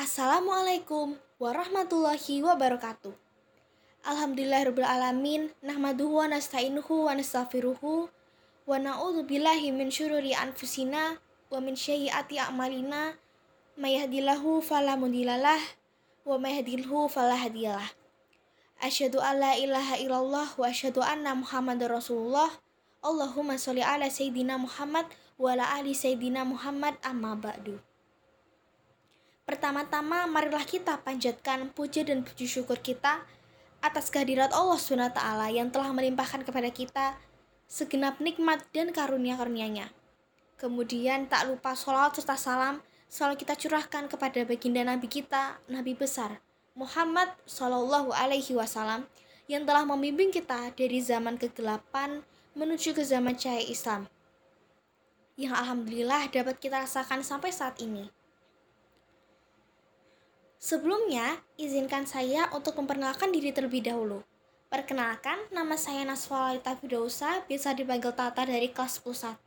Assalamualaikum warahmatullahi wabarakatuh. Alhamdulillahirrahmanirrahim. Nahmaduhu wa nasta'inuhu wa nastaghfiruhu wa na'udzu billahi min syururi anfusina wa min a'malina. May yahdihillahu fala mudhillalah wa may yudhlilhu fala hadiyalah. Asyhadu an la ilaha illallah wa asyhadu anna Muhammadar Rasulullah. Allahumma sholli ala sayyidina Muhammad wa ala ali sayyidina Muhammad amma ba'du. Pertama-tama marilah kita panjatkan puja dan puji syukur kita atas kehadirat Allah SWT yang telah melimpahkan kepada kita segenap nikmat dan karunia-karunia-Nya. Kemudian tak lupa sholawat serta salam selalu kita curahkan kepada baginda Nabi kita, Nabi besar Muhammad Shallallahu Alaihi Wasallam yang telah membimbing kita dari zaman kegelapan menuju ke zaman cahaya Islam yang alhamdulillah dapat kita rasakan sampai saat ini. Sebelumnya, izinkan saya untuk memperkenalkan diri terlebih dahulu. Perkenalkan, nama saya Naswa Lalita Fidausa, bisa dipanggil Tata dari kelas 11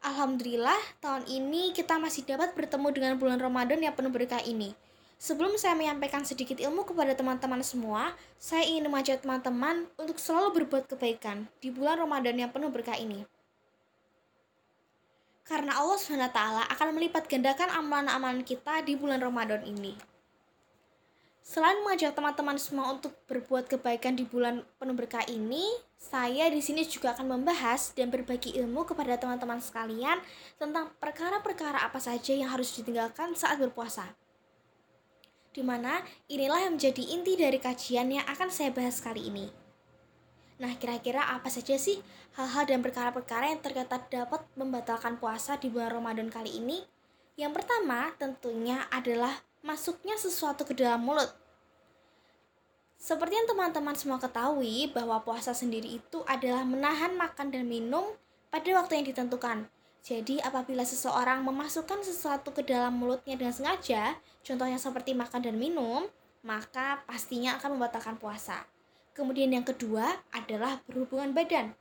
Alhamdulillah, tahun ini kita masih dapat bertemu dengan bulan Ramadan yang penuh berkah ini. Sebelum saya menyampaikan sedikit ilmu kepada teman-teman semua, saya ingin mengajak teman-teman untuk selalu berbuat kebaikan di bulan Ramadan yang penuh berkah ini karena Allah SWT akan melipat gandakan amalan-amalan kita di bulan Ramadan ini. Selain mengajak teman-teman semua untuk berbuat kebaikan di bulan penuh berkah ini, saya di sini juga akan membahas dan berbagi ilmu kepada teman-teman sekalian tentang perkara-perkara apa saja yang harus ditinggalkan saat berpuasa. Di mana inilah yang menjadi inti dari kajian yang akan saya bahas kali ini. Nah, kira-kira apa saja sih hal-hal dan perkara-perkara yang ternyata dapat membatalkan puasa di bulan Ramadan kali ini? Yang pertama tentunya adalah masuknya sesuatu ke dalam mulut. Seperti yang teman-teman semua ketahui bahwa puasa sendiri itu adalah menahan makan dan minum pada waktu yang ditentukan. Jadi apabila seseorang memasukkan sesuatu ke dalam mulutnya dengan sengaja, contohnya seperti makan dan minum, maka pastinya akan membatalkan puasa. Kemudian yang kedua adalah berhubungan badan.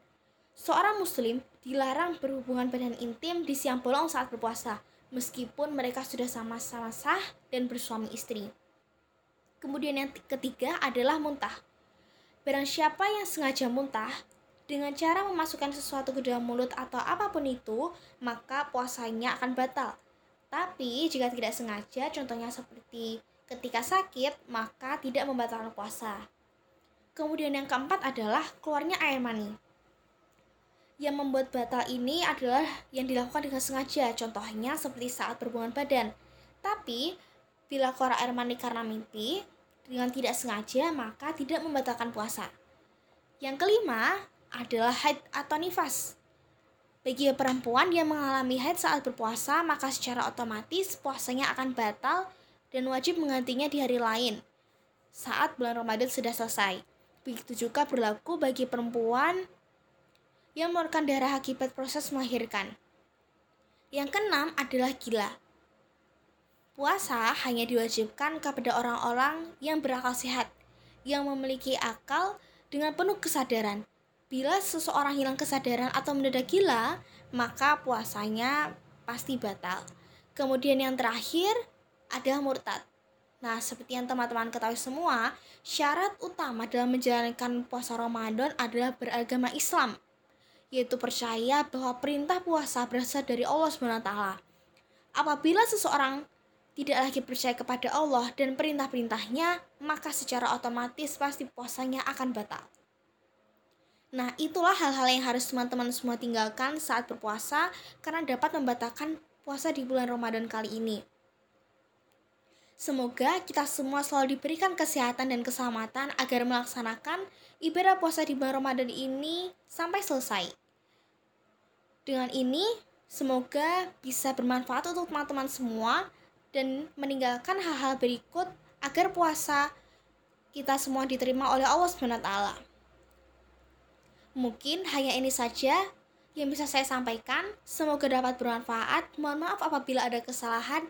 Seorang muslim dilarang berhubungan badan intim di siang bolong saat berpuasa, meskipun mereka sudah sama-sama sah dan bersuami istri. Kemudian yang ketiga adalah muntah. Barang siapa yang sengaja muntah dengan cara memasukkan sesuatu ke dalam mulut atau apa pun itu, maka puasanya akan batal. Tapi jika tidak sengaja, contohnya seperti ketika sakit, maka tidak membatalkan puasa. Kemudian yang keempat adalah keluarnya air mani. Yang membuat batal ini adalah yang dilakukan dengan sengaja, contohnya seperti saat berhubungan badan. Tapi, bila keluar air mani karena mimpi, dengan tidak sengaja, maka tidak membatalkan puasa. Yang kelima adalah haid atau nifas. Bagi perempuan yang mengalami haid saat berpuasa, maka secara otomatis puasanya akan batal dan wajib menggantinya di hari lain saat bulan Ramadan sudah selesai. Begitu juga berlaku bagi perempuan yang mengeluarkan darah akibat proses melahirkan. Yang keenam adalah gila. Puasa hanya diwajibkan kepada orang-orang yang berakal sehat, yang memiliki akal dengan penuh kesadaran. Bila seseorang hilang kesadaran atau mendadak gila, maka puasanya pasti batal. Kemudian yang terakhir adalah murtad. Nah, seperti yang teman-teman ketahui semua, syarat utama dalam menjalankan puasa Ramadan adalah beragama Islam, yaitu percaya bahwa perintah puasa berasal dari Allah SWT. Apabila seseorang tidak lagi percaya kepada Allah dan perintah-perintahnya, maka secara otomatis pasti puasanya akan batal. Nah, itulah hal-hal yang harus teman-teman semua tinggalkan saat berpuasa karena dapat membatalkan puasa di bulan Ramadan kali ini. Semoga kita semua selalu diberikan kesehatan dan keselamatan agar melaksanakan ibadah puasa di bulan Ramadan ini sampai selesai. Dengan ini, semoga bisa bermanfaat untuk teman-teman semua dan meninggalkan hal-hal berikut agar puasa kita semua diterima oleh Allah SWT. Mungkin hanya ini saja yang bisa saya sampaikan. Semoga dapat bermanfaat. Mohon maaf apabila ada kesalahan.